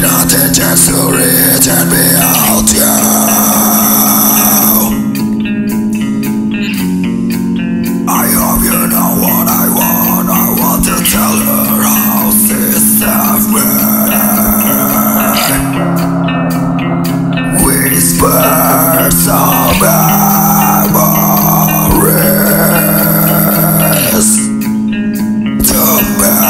nothing just to return me out you I hope you know what I want. I want to tell her how she served me Whispers of memories. To me